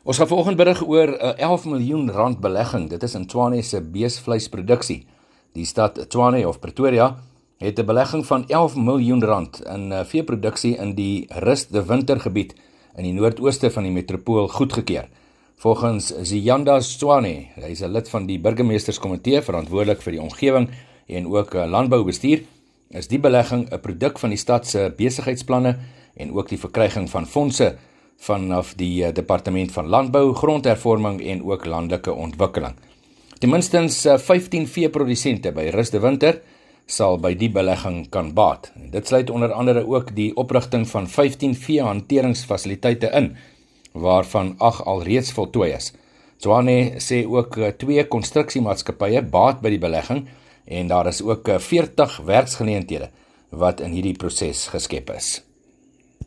Ons gaan vanoggend berig oor 'n 11 miljoen rand belegging. Dit is in Tshwane se beesvleisproduksie. Die stad Tshwane of Pretoria het 'n belegging van 11 miljoen rand in eh, veeproduksie in die Rust de Wintergebied in die noordooste van die metropool goedgekeur. Volgens Ziyanda Tshwane, hy is 'n lid van die burgemeesterskomitee verantwoordelik vir die omgewing en ook eh, landboubestuur, is die belegging 'n produk van die stad se besigheidsplanne en ook die verkryging van fondse vanaf die uh, departement van landbou, grondhervorming en ook landelike ontwikkeling. Ten minste 15 veeprodusente by Rus de Winter sal by die belegging kan baat. Dit sluit onder andere ook die oprigting van 15 veehanteringsfasiliteite in waarvan 8 alreeds voltooi is. Swane sê ook uh, twee konstruksiemaatskappye baat by die belegging en daar is ook 40 uh, werksgeleenthede wat in hierdie proses geskep is.